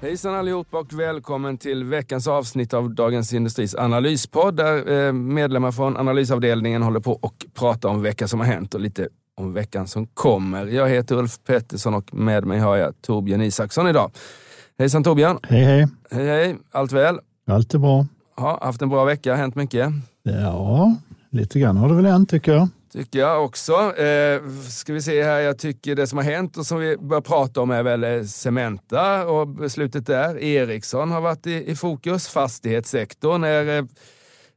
Hejsan allihopa och välkommen till veckans avsnitt av Dagens Industris analyspodd där eh, medlemmar från analysavdelningen håller på och pratar om veckan som har hänt och lite om veckan som kommer. Jag heter Ulf Pettersson och med mig har jag Torbjörn Isaksson idag. Hejsan Torbjörn! Hej hej! Hej hej! Allt väl? Allt är bra. Ja, haft en bra vecka, hänt mycket? Ja, lite grann har det väl hänt tycker jag. Tycker jag också. Eh, ska vi se här, jag tycker det som har hänt och som vi bör prata om är väl eh, Cementa och beslutet där. Ericsson har varit i, i fokus. Fastighetssektorn är... Eh,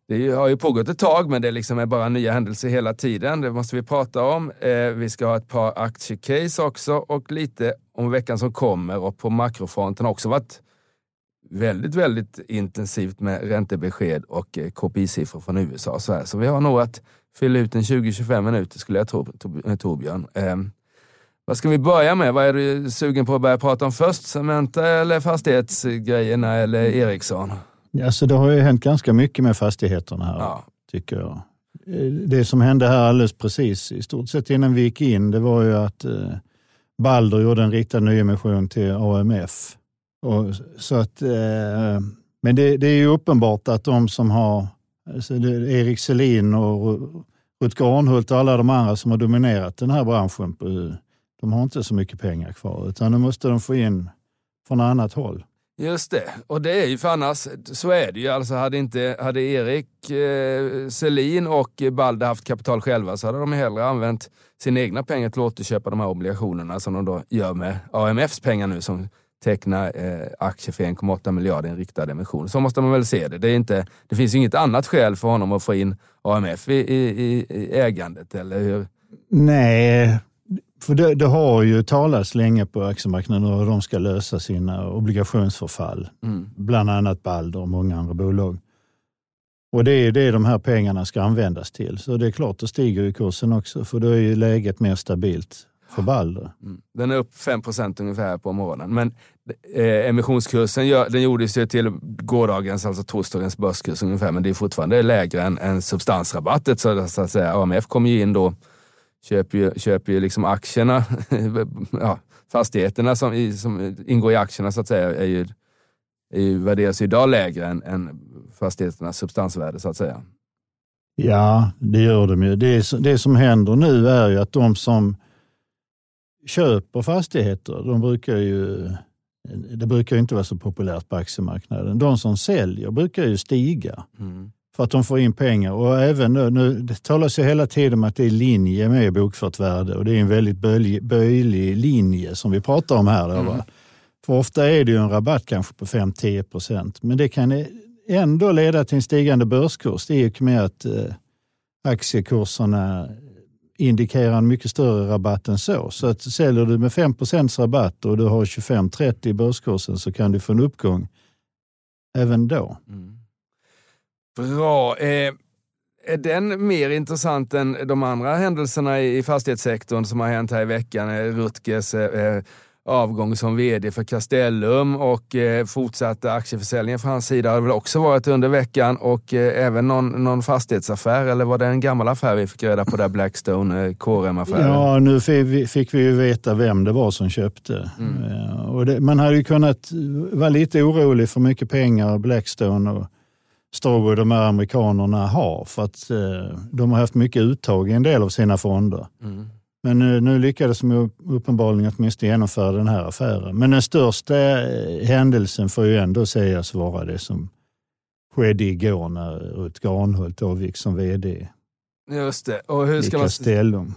det har ju pågått ett tag, men det liksom är bara nya händelser hela tiden. Det måste vi prata om. Eh, vi ska ha ett par aktiecase också och lite om veckan som kommer. Och på makrofronten har också varit väldigt, väldigt intensivt med räntebesked och eh, KPI-siffror från USA. Så, här. så vi har nog att fylla ut en 20-25 minuter skulle jag tro, eh, Torbjörn. Eh, vad ska vi börja med? Vad är du sugen på att börja prata om först? Cementa eller fastighetsgrejerna eller Ericsson? Alltså det har ju hänt ganska mycket med fastigheterna här, ja. tycker jag. Eh, det som hände här alldeles precis, i stort sett innan vi gick in, det var ju att eh, Balder gjorde en riktad nyemission till AMF. Och, så att, eh, men det, det, är ju uppenbart att de som har Alltså Erik Selin och Rutger Arnhult och alla de andra som har dominerat den här branschen, de har inte så mycket pengar kvar utan nu måste de få in från annat håll. Just det, och det är ju för annars, så är det ju. Alltså hade, inte, hade Erik eh, Selin och Balder haft kapital själva så hade de hellre använt sina egna pengar till att återköpa de här obligationerna som de då gör med AMFs pengar nu som teckna eh, aktier för 1,8 miljarder i en riktad emission. Så måste man väl se det. Det, är inte, det finns inget annat skäl för honom att få in AMF i, i, i ägandet, eller hur? Nej, för det, det, har ju talats länge på aktiemarknaden hur de ska lösa sina obligationsförfall. Mm. Bland annat Balder och många andra bolag. Och det är det de här pengarna ska användas till. Så det är klart, då stiger ju kursen också, för då är ju läget mer stabilt för Balder. Mm. Den är upp 5% ungefär på morgonen. Men eh, emissionskursen gör, den gjordes ju till gårdagens, alltså torsdagens börskurs ungefär, men det är fortfarande lägre än, än substansrabattet. Så, så att säga, AMF kommer ju in då, köper ju, köper ju liksom aktierna, ja, fastigheterna som, som ingår i aktierna så att säga, är ju, är ju, värderas idag lägre än, än fastigheternas substansvärde så att säga. Ja, det gör de ju. Det, det som händer nu är ju att de som köper fastigheter, de brukar ju, det brukar inte vara så populärt på aktiemarknaden. De som säljer brukar ju stiga mm. för att de får in pengar. Och även nu, nu, det talas ju hela tiden om att det är linje med bokfört värde och det är en väldigt böjlig, böjlig linje som vi pratar om här. Då, mm. För ofta är det ju en rabatt kanske på 5-10 procent, men det kan ändå leda till en stigande börskurs i och med att eh, aktiekurserna indikerar en mycket större rabatt än så. Så att säljer du med 5% rabatt och du har 25-30 i börskursen så kan du få en uppgång även då. Mm. Bra. Eh, är den mer intressant än de andra händelserna i fastighetssektorn som har hänt här i veckan? Eh, Rutgers eh, eh avgång som vd för Castellum och eh, fortsatta aktieförsäljningen från hans sida har väl också varit under veckan och eh, även någon, någon fastighetsaffär eller var det en gammal affär vi fick reda på där Blackstone eh, KRM-affären? Ja, nu fick vi ju veta vem det var som köpte. Mm. Eh, och det, man hade ju kunnat vara lite orolig för mycket pengar Blackstone och Starwood, de här amerikanerna har för att eh, de har haft mycket uttag i en del av sina fonder. Mm. Men nu, nu lyckades de uppenbarligen åtminstone genomföra den här affären. Men den största eh, händelsen får ju ändå sägas vara det som skedde igår när Rutger Arnhult avgick som vd Just det. Och hur ska Castellum. Man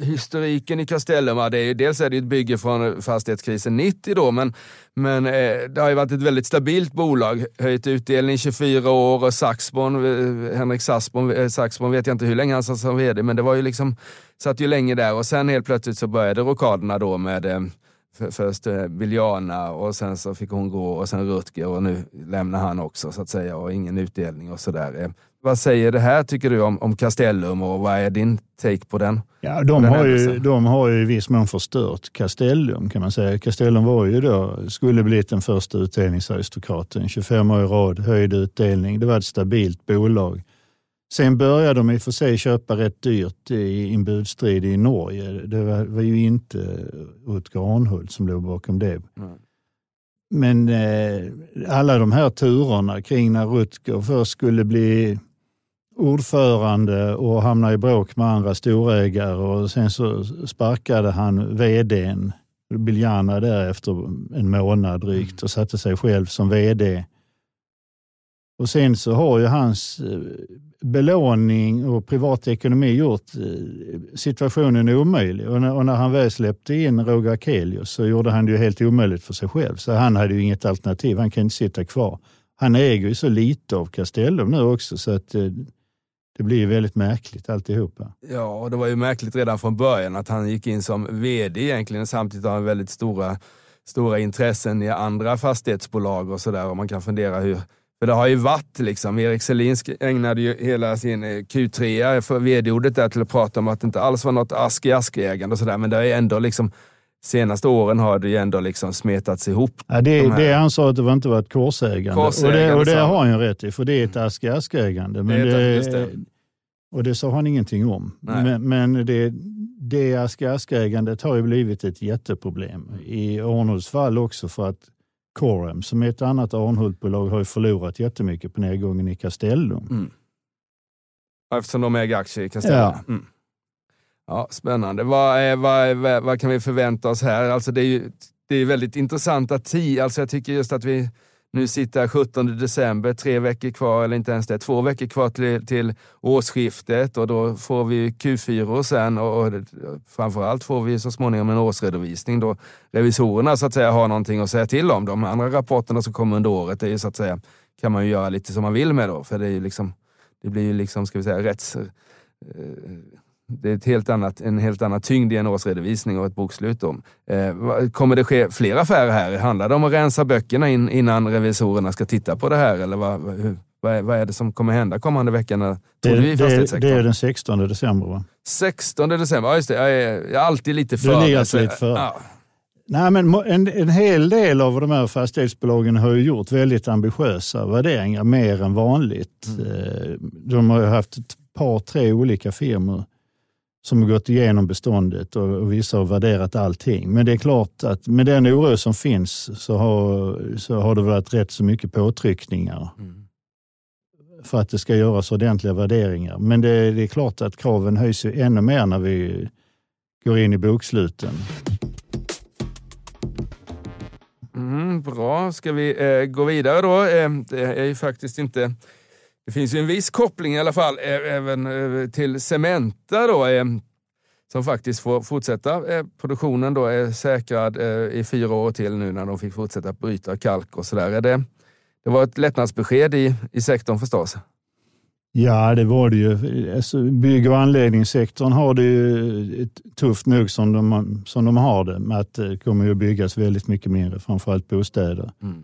historiken i Castellum, det är dels är det ett bygge från fastighetskrisen 90 då, men, men eh, det har ju varit ett väldigt stabilt bolag. Höjt utdelning 24 år och Saxborn, eh, Henrik Saxborn, eh, Saxborn vet jag inte hur länge han satt som vd, men det var ju liksom, satt ju länge där och sen helt plötsligt så började rockaderna då med för, först Biljana och sen så fick hon gå och sen Rutger och nu lämnar han också så att säga och ingen utdelning och sådär vad säger det här tycker du om, om Castellum och vad är din take på den? Ja, de, har ju, de har ju i viss mån förstört Castellum kan man säga. Castellum var ju då, skulle blivit den första utdelningsaristokraten. 25 år i rad, höjd utdelning. Det var ett stabilt bolag. Sen började de i och för sig köpa rätt dyrt i en budstrid i Norge. Det var, var ju inte Rutger Arnhult som låg bakom det. Mm. Men eh, alla de här turerna kring när Rutger först skulle bli ordförande och hamnade i bråk med andra storägare och sen så sparkade han vdn Biljana där efter en månad drygt och satte sig själv som vd. Och sen så har ju hans eh, belåning och privatekonomi gjort eh, situationen omöjlig. Och när, och när han väl släppte in Roger Akelius så gjorde han det ju helt omöjligt för sig själv. Så han hade ju inget alternativ. Han kan inte sitta kvar. Han äger ju så lite av Castellum nu också så att eh, det blir ju väldigt märkligt alltihopa. Ja, och det var ju märkligt redan från början att han gick in som vd egentligen samtidigt har han väldigt stora, stora intressen i andra fastighetsbolag och sådär. Och man kan fundera hur, för det har ju varit liksom, Erik Selin ägnade ju hela sin eh, Q3 vd-ordet där till att prata om att det inte alls var något ask i ask-ägande och sådär, men det är ändå liksom senaste åren har det ju ändå liksom smetats ihop. Ja, det, de det ansvaret det var inte var ett korsägande. korsägande och det, och det har han ju rätt i, för det är ett ask i ask-ägande. Men det, det, och det sa han ingenting om. Nej. Men, men det, det ask i ask-ägandet har ju blivit ett jätteproblem. I Arnolds fall också för att Corem, som är ett annat Arnhult-bolag, har ju förlorat jättemycket på nedgången i Castellum. Mm. Eftersom de äger aktier i Castellum? Ja. Mm. Ja, spännande. Vad, är, vad, vad, vad, kan vi förvänta oss här? Alltså det är ju det är väldigt intressanta tid. Alltså jag tycker just att vi nu sitter 17 december, tre veckor kvar, eller inte ens det, två veckor kvar till, till årsskiftet och då får vi Q4 sen och, och framförallt får vi så småningom en årsredovisning då revisorerna så att säga har någonting att säga till om. De andra rapporterna som kommer under året är ju så att säga, kan man ju göra lite som man vill med då, för det, är ju liksom, det blir ju liksom, ska vi säga, rätts eh, det är ett helt annat, en helt annan tyngd i en årsredovisning och ett bokslut. Om. Eh, kommer det ske fler affärer här? Handlar det om att rensa böckerna in, innan revisorerna ska titta på det här? Eller vad, hur, vad, är, vad är det som kommer hända kommande veckorna? Det, det, det, är den 16 december va? 16 december, ja just det. Jag är, jag är alltid lite för. Du ligger alltså, lite för. Ja. Nej, men en, en hel del av de här fastighetsbolagen har ju gjort väldigt ambitiösa värderingar, mer än vanligt. Mm. Eh, de har haft ett par, tre olika firmor som har gått igenom beståndet och, och vissa har värderat allting. Men det är klart att med den oro som finns så har, så har det varit rätt så mycket påtryckningar mm. för att det ska göras ordentliga värderingar. Men det, det är klart att kraven höjs ju ännu mer när vi går in i boksluten. Mm, bra, ska vi eh, gå vidare då? Eh, det är ju faktiskt inte det finns ju en viss koppling i alla fall även till Cementa då, som faktiskt får fortsätta. Produktionen då är säkrad i fyra år till nu när de fick fortsätta bryta kalk och sådär. Det, det var ett lättnadsbesked i, i sektorn förstås. Ja, det var det ju. Alltså, bygg och anläggningssektorn har det ju tufft nog som de, som de har det med att det kommer att byggas väldigt mycket mindre, framförallt bostäder. Mm.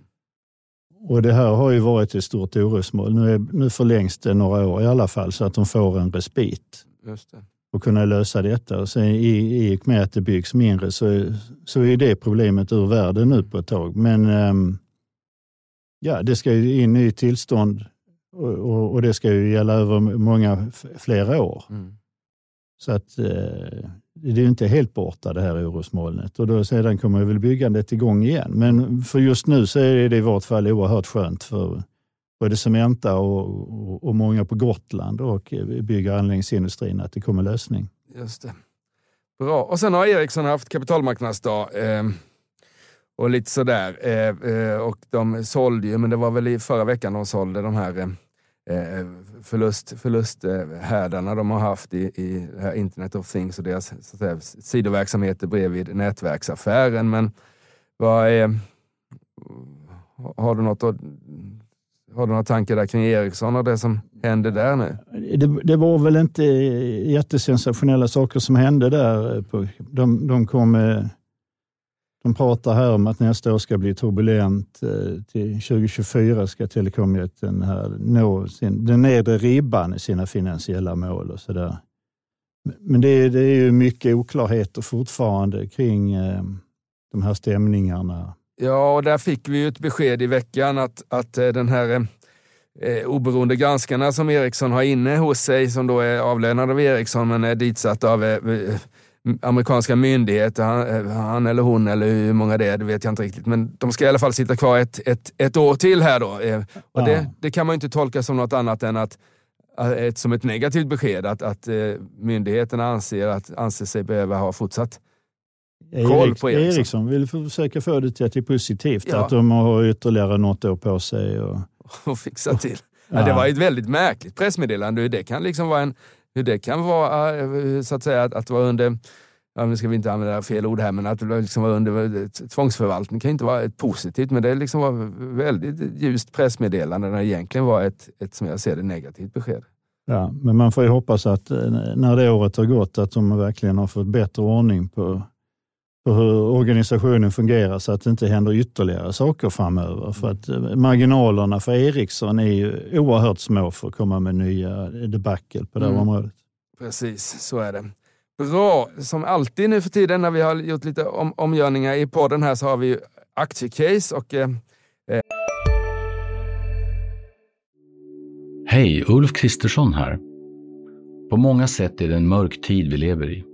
Och Det här har ju varit ett stort orosmål. Nu, är, nu förlängs det några år i alla fall så att de får en respit. Just det. Och kunna lösa detta. Och sen i, i och med att det byggs mindre så, så är det problemet ur världen nu på ett tag. Men um, ja, det ska ju in i tillstånd och, och, och, det ska ju gälla över många flera år. Mm. Så att eh, det är inte helt borta det här orosmolnet och då sedan kommer väl byggandet igång igen. Men för just nu så är det i vart fall oerhört skönt för både Cementa och, och, och många på Gotland och eh, bygg och anläggningsindustrin att det kommer lösning. Just det. Bra. Och sen har Ericsson haft kapitalmarknadsdag. Eh, och lite sådär. Eh, eh, och de sålde ju, men det var väl i förra veckan de sålde de här Eh, Eh, förlust, förlusthärdarna de har haft i, i Internet of Things och deras så att säga, sidoverksamheter bredvid nätverksaffären. Men vad är, har, du något har du några tankar där kring Ericsson och det som hände där nu? Det, det var väl inte jättesensationella saker som hände där. Eh, de, de kom eh, de pratar här om att nästa år ska bli turbulent. Eh, till 2024 ska telekomjätten här nå sin, den nedre ribban i sina finansiella mål och sådär. Men det, det, är ju mycket oklarheter fortfarande kring eh, de här stämningarna. Ja, och där fick vi ju ett besked i veckan att, att eh, den här eh, oberoende granskarna som Ericsson har inne hos sig, som då är avlönade av Ericsson men är ditsatt av eh, amerikanska myndigheter, han, han, eller hon eller hur många det är, det vet jag inte riktigt. Men de ska i alla fall sitta kvar ett, ett, ett år till här då. Och ja. det, det kan man inte tolka som något annat än att ett, som ett negativt besked att, att myndigheterna anser, att, anser sig behöva ha fortsatt koll på Ericsson. Ericsson vill försöka få det till att det är positivt, ja. att de har ytterligare något år på sig. Och, och fixa till. Ja. det var ett väldigt märkligt pressmeddelande det kan liksom vara en hur det kan vara eh, så att säga att, att vara under ja, nu ska vi inte använda fel ord här, men att liksom vara under tvångsförvaltning kan inte vara ett positivt, men det liksom var väldigt ljust pressmeddelande när det egentligen var ett, ett, som jag ser det, negativt besked. Ja, men man får ju hoppas att eh, när det året har gått, att de verkligen har fått bättre ordning på på hur organisationen fungerar så att det inte händer ytterligare saker framöver. För att eh, marginalerna för Ericsson är ju oerhört små för att komma med nya debacle på det här mm. området. Precis, så är det. Bra, som alltid nu för tiden när vi har gjort lite om, omgörningar i podden här så har vi aktiecase och eh, eh. Hej, Ulf Kristersson här. På många sätt är det en mörk tid vi lever i.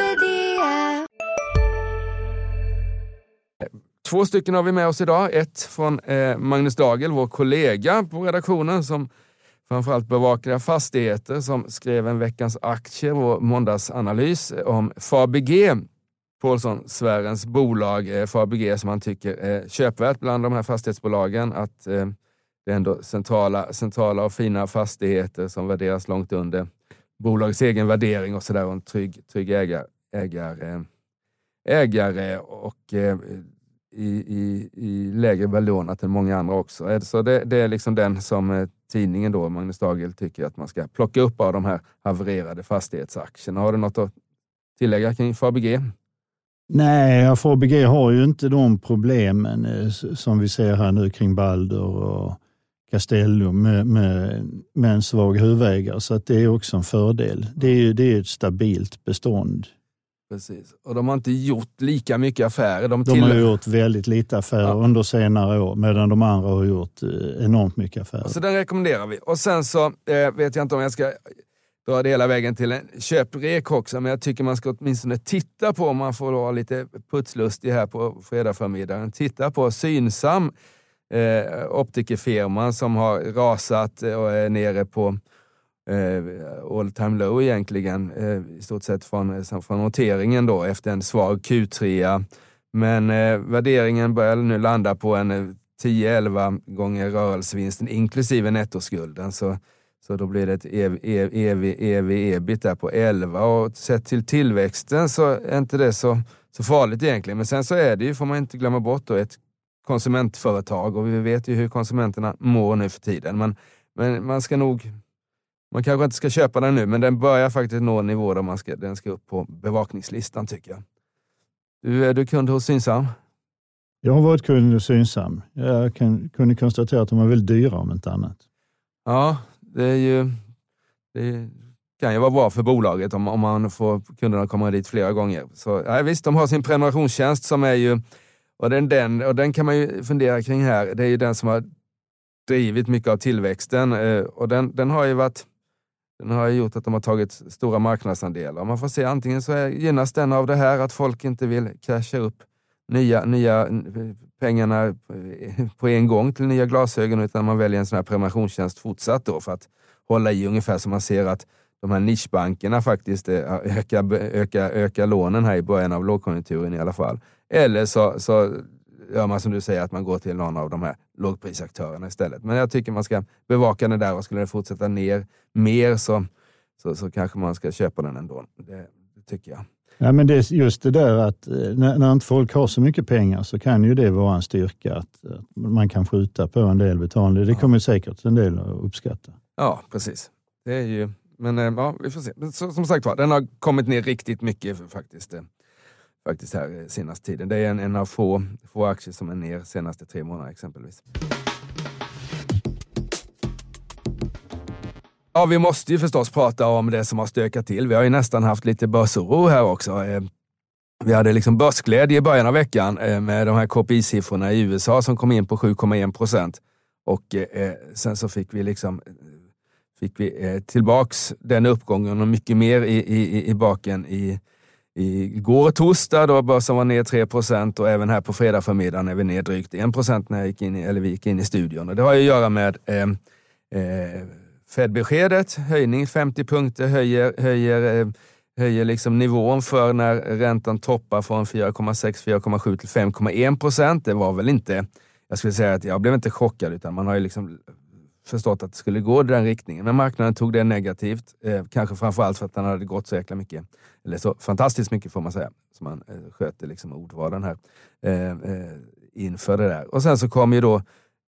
Två stycken har vi med oss idag. Ett från eh, Magnus Dagel, vår kollega på redaktionen som framförallt bevakar fastigheter, som skrev en Veckans aktier, vår måndagsanalys eh, om Fabg, Paulsson-sfärens bolag, eh, Fabg som han tycker är köpvärt bland de här fastighetsbolagen. Att eh, det är ändå centrala, centrala och fina fastigheter som värderas långt under bolagets egen värdering och sådär och en trygg, trygg ägare, ägare, ägare och eh, i, i, i lägre belånat än många andra också. Så det, det är liksom den som eh, tidningen då, Magnus Dagel, tycker att man ska plocka upp av de här havererade fastighetsaktierna. Har du något att tillägga kring Fabg? Nej, Fabg har ju inte de problemen eh, som vi ser här nu kring Balder och Castellum med, med, med en svag huvudägare, så att det är också en fördel. Det är, det är ett stabilt bestånd. Precis. Och de har inte gjort lika mycket affärer. De, de har gjort väldigt lite affärer ja. under senare år, medan de andra har gjort eh, enormt mycket affärer. Så den rekommenderar vi. Och sen så eh, vet jag inte om jag ska dra det hela vägen till en köprek också, men jag tycker man ska åtminstone titta på, om man får vara lite putslustig här på fredag förmiddagen, titta på Synsam, eh, optikerfirman som har rasat och är nere på eh, Eh, all time low egentligen, eh, i stort sett från, eh, från noteringen då efter en svag Q3. Men eh, värderingen börjar nu landa på en eh, 10-11 gånger rörelsevinsten inklusive nettoskulden. Så, så då blir det ett ev, ev, ev, ev ebit där på 11 och sett till tillväxten så är inte det så, så farligt egentligen. Men sen så är det ju, får man inte glömma bort, då, ett konsumentföretag och vi vet ju hur konsumenterna mår nu för tiden. Men, men man ska nog man kanske inte ska köpa den nu, men den börjar faktiskt nå en nivå där man ska, den ska upp på bevakningslistan tycker jag. Du, är du kund hos Synsam? Jag har varit kund hos Synsam. Jag kan, kunde konstatera att de var väldigt dyra om inte annat. Ja, det är ju... Det kan ju vara bra för bolaget om, om man får kunderna komma dit flera gånger. Så, ja, visst, de har sin prenumerationstjänst som är ju... Och den, den, och den kan man ju fundera kring här. Det är ju den som har drivit mycket av tillväxten eh, och den, den har ju varit den har gjort att de har tagit stora marknadsandelar. Man får se, antingen så är, gynnas den av det här att folk inte vill casha upp nya, nya eh, pengarna eh, på en gång till nya glasögon, utan man väljer en sån här prenumerationstjänst fortsatt då för att hålla i ungefär som man ser att de här nischbankerna faktiskt eh, ökar, ökar, ökar lånen här i början av lågkonjunkturen i alla fall. Eller så, så gör man som du säger, att man går till någon av de här lågprisaktörerna istället. Men jag tycker man ska bevaka den där och skulle det fortsätta ner mer så, så, så kanske man ska köpa den ändå. Det, det tycker jag. Ja, men det är just det där att eh, när, när inte folk har så mycket pengar så kan ju det vara en styrka att, att man kan skjuta på en del betalning. Det kommer säkert en del att uppskatta. Ja, precis. Det är ju, men eh, ja, vi får se. Så, som sagt var, den har kommit ner riktigt mycket faktiskt. Faktiskt här senaste tiden. Det är en, en av få, få aktier som är ner senaste tre månaderna exempelvis. Ja, vi måste ju förstås prata om det som har stökat till. Vi har ju nästan haft lite börsoro här också. Eh, vi hade liksom börsglädje i början av veckan eh, med de här KPI-siffrorna i USA som kom in på 7,1 procent. Och eh, sen så fick vi liksom fick vi tillbaks den uppgången och mycket mer i, i, i baken i, igår torsdag då börsen var ner 3 procent och även här på fredag förmiddagen är vi ner drygt 1 procent när jag gick in i, eller vi gick in i studion. Och det har ju att göra med eh, eh, Fed-beskedet, höjning 50 punkter, höjer, höjer, eh, höjer liksom nivån för när räntan toppar från 4,6-4,7 till 5,1 procent. Det var väl inte, jag skulle säga att jag blev inte chockad, utan man har ju liksom förstått att det skulle gå i den riktningen. Men marknaden tog det negativt, eh, kanske framförallt för att den hade gått så jäkla mycket, eller så fantastiskt mycket får man säga, som man eh, sköter liksom ordvalen här eh, eh, inför det där. Och sen så kom ju då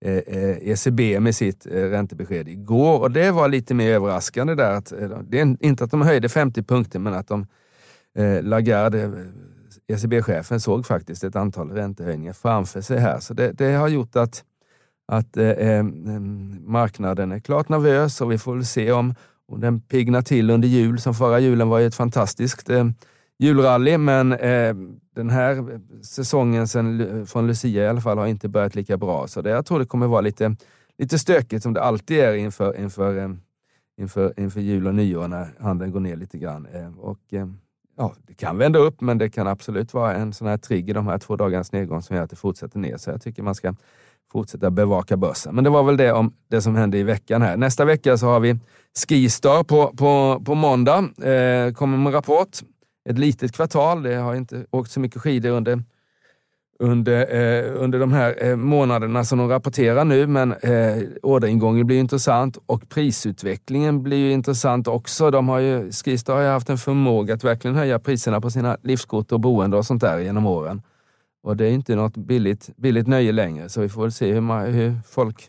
ECB eh, eh med sitt eh, räntebesked igår och det var lite mer överraskande där. Att, eh, det är inte att de höjde 50 punkter, men att de, Lagarde, ECB-chefen, såg faktiskt ett antal räntehöjningar framför sig här. Så det, det har gjort att att eh, eh mm, marknaden är klart nervös och vi får väl se om, om den pignar till under jul. Som förra julen var ju ett fantastiskt eh, julrally, men eh, den här säsongen sen, eh, från Lucia i alla fall har inte börjat lika bra. Så det, jag tror det kommer vara lite, lite stökigt som det alltid är inför, inför, eh, inför, inför jul och nyår när handeln går ner lite grann. Eh, och, eh, ja, det kan vända upp, men det kan absolut vara en sån här trigger de här två dagarnas nedgång som gör att det fortsätter ner. Så jag tycker man ska fortsätta bevaka börsen. Men det var väl det om det som hände i veckan här. Nästa vecka så har vi Skistar på, på, på måndag. Eh, kommer med rapport. Ett litet kvartal. Det har inte åkt så mycket skidor under, under, eh, under de här eh, månaderna som de rapporterar nu, men eh, orderingången blir intressant och prisutvecklingen blir ju intressant också. De har ju, Skistar har ju haft en förmåga att verkligen höja priserna på sina livskort och boende och sånt där genom åren. Och det är inte något billigt, billigt nöje längre, så vi får väl se hur, man, hur folk,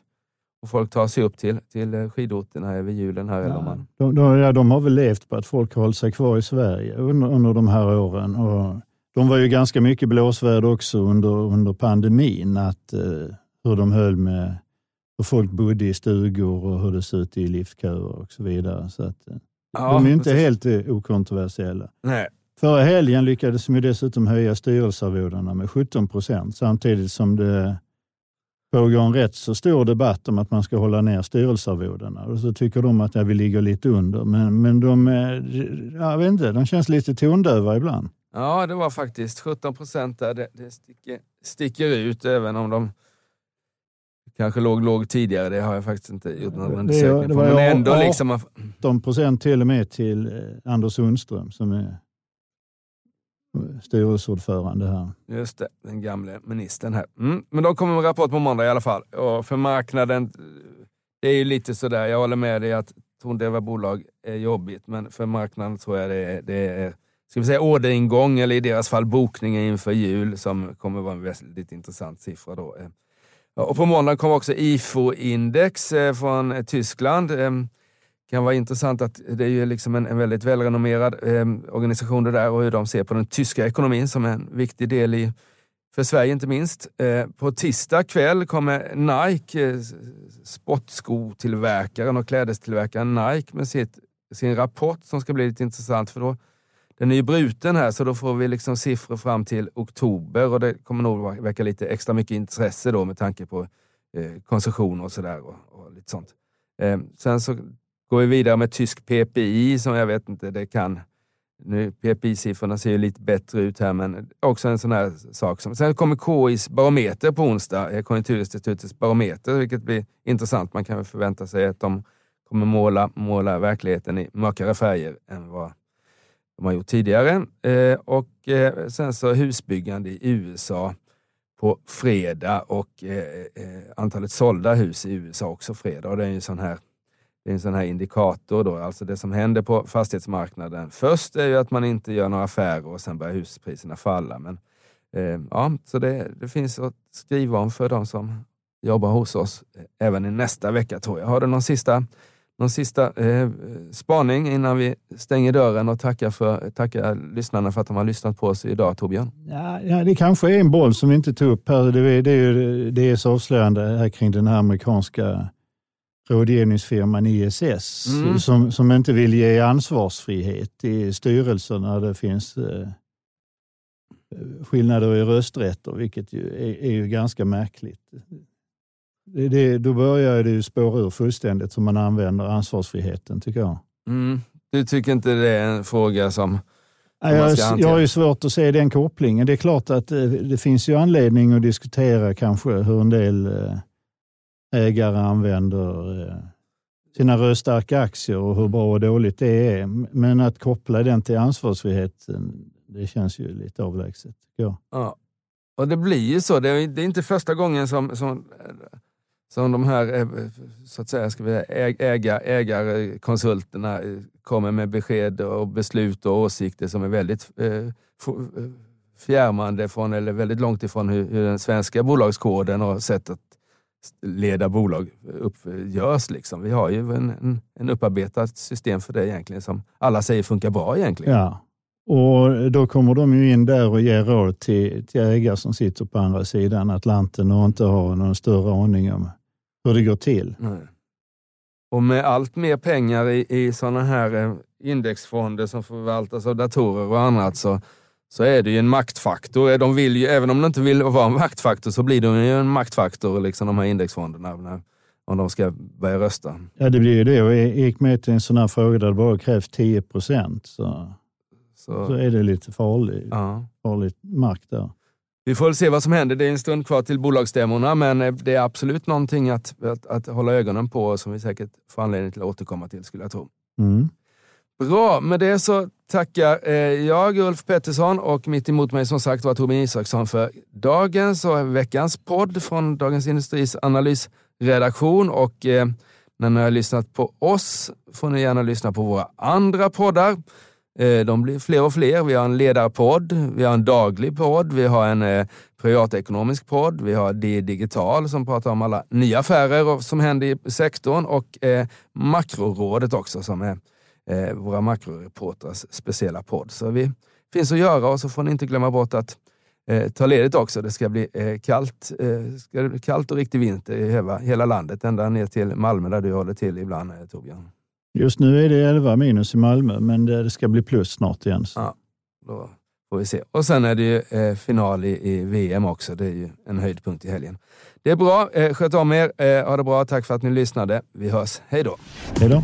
och folk tar sig upp till, till eh, skidorterna över julen. Här, ja, eller man... de, de, ja, de har väl levt på att folk har hållit sig kvar i Sverige under, under de här åren. Och de var ju ganska mycket blåsväder också under, under pandemin, att, eh, hur de höll med hur folk bodde i stugor och hur det såg ut i liftköer och så vidare. Så att, eh, ja, de är inte precis. helt eh, okontroversiella. Nej. Förra helgen lyckades de dessutom höja styrelsearvodena med 17 procent samtidigt som det pågår en rätt så stor debatt om att man ska hålla ner styrelsearvodena. Och så tycker de att ja, vi ligger lite under, men, men de, jag vet inte, de känns lite tondöva ibland. Ja, det var faktiskt 17 procent där. Det, det sticker, sticker, ut även om de kanske låg lågt tidigare. Det har jag faktiskt inte gjort någon undersökning på. Men ändå liksom... 18 procent till och med till eh, Anders Sundström som är styrelseordförande här. Just det, den gamle ministern här. Mm. Men de kommer med rapport på måndag i alla fall. Och för marknaden, det är ju lite sådär, jag håller med dig att tondöva bolag är jobbigt, men för marknaden tror jag det är, det är ska vi säga orderingång, eller i deras fall bokningar inför jul, som kommer vara en väldigt intressant siffra. Då. Eh, och på måndag kommer också IFO-index eh, från eh, Tyskland. Ehm, kan vara intressant att det är ju liksom en, en väldigt välrenommerad eh, organisation det där och hur de ser på den tyska ekonomin som en viktig del i, för Sverige inte minst. Eh, på tisdag kväll kommer Nike, eh, sportskotillverkaren och klädestillverkaren Nike med sitt, sin rapport som ska bli lite intressant för då den är ju bruten här så då får vi liksom siffror fram till oktober och det kommer nog väcka lite extra mycket intresse då med tanke på eh, konsumtion och sådär. Och, och, lite sånt. Eh, sen så Går vi vidare med tysk PPI som jag vet inte, det kan... Nu, PPI-siffrorna ser ju lite bättre ut här, men också en sån här sak. Som, sen kommer KIs barometer på onsdag, eh, Konjunkturinstitutets barometer, vilket blir intressant. Man kan väl förvänta sig att de kommer måla, måla verkligheten i mörkare färger än vad de har gjort tidigare. Eh, och eh, sen så husbyggande i USA på fredag och eh, eh antalet sålda hus i USA också fredag. Och det är en sån här det är en sån här indikator. Då. Alltså det som händer på fastighetsmarknaden först är ju att man inte gör några affärer och sen börjar huspriserna falla. Men, eh, ja, så det, det finns att skriva om för de som jobbar hos oss eh, även i nästa vecka tror jag. Har du någon sista, någon sista eh, spaning innan vi stänger dörren och tackar, för, tackar lyssnarna för att de har lyssnat på oss idag, Torbjörn? Ja, ja, det kanske är en boll som vi inte tog upp här. Det, det är ju det är så avslöjande här kring den här amerikanska rådgivningsfirman ISS mm. som, som inte vill ge ansvarsfrihet i styrelsen när det finns eh, skillnader i rösträtter, vilket ju är, är ju ganska märkligt. Det, det, då börjar det ju spåra ur fullständigt som man använder ansvarsfriheten, tycker jag. Mm. Du tycker inte det är en fråga som jag, jag har ju svårt att se den kopplingen. Det är klart att det, eh, det finns ju anledning att diskutera kanske hur en del eh, ägare använder eh, sina röststarka aktier och hur bra och dåligt det är. Men att koppla den till ansvarsfriheten, det känns ju lite avlägset. Ja. ja. Och det blir ju så. Det är, inte första gången som, som, som de här eh, så att säga, ska vi äga, ägarkonsulterna eh, kommer med besked och beslut och åsikter som är väldigt fjärmande från, eller väldigt långt ifrån hur, hur den svenska bolagskoden och sättet leda bolag upp, görs. Liksom. Vi har ju en, en, en upparbetat system för det egentligen som alla säger funkar bra egentligen. Ja, och då kommer de ju in där och ger råd till, till ägare som sitter på andra sidan Atlanten och inte har någon större aning om hur det går till. Nej. Och med allt mer pengar i, i sådana här eh, indexfonder som förvaltas av datorer och annat så så är det ju en maktfaktor. De vill ju, även om de inte vill vara en maktfaktor så blir de ju en maktfaktor, liksom de här indexfonderna, om de ska börja rösta. Ja, det blir ju det. Och gick med till en sån här fråga där det bara krävs 10 procent. Så, så, så, är det lite farlig, ja. farlig makt där. Vi får väl se vad som händer. Det är en stund kvar till bolagsstämmorna, men eh, det är absolut någonting att, att, att hålla ögonen på som vi säkert får anledning till att återkomma till, skulle jag tro. Mm. Bra, med det så tackar eh, jag Ulf Pettersson och mitt emot mig som sagt var Torbjörn Isaksson för dagens och veckans podd från Dagens Industris analysredaktion. Och eh, när ni har lyssnat på oss får ni gärna lyssna på våra andra poddar. Eh, de blir fler och fler. Vi har en ledarpodd, vi har en daglig podd, vi har en eh, privatekonomisk podd, vi har D Digital som pratar om alla nya affärer som händer i sektorn och eh, Makrorådet också som är eh, våra makroreportrars speciella podd. Så vi finns att göra och så får ni inte glömma bort att eh, ta ledigt också. Det ska bli eh, kallt, eh, ska bli kallt och riktig vinter i hela, hela landet, ända ner till Malmö där du håller till ibland eh, Torbjörn. Just nu är det 11 minus i Malmö, men det ska bli plus snart igen. Så. Ja, då får vi se. Och sen är det ju eh, final i, i, VM också. Det är ju en höjdpunkt i helgen. Det är bra. Eh, sköt om er. Eh, ha det bra. Tack för att ni lyssnade. Vi hörs. Hej då. Hej då.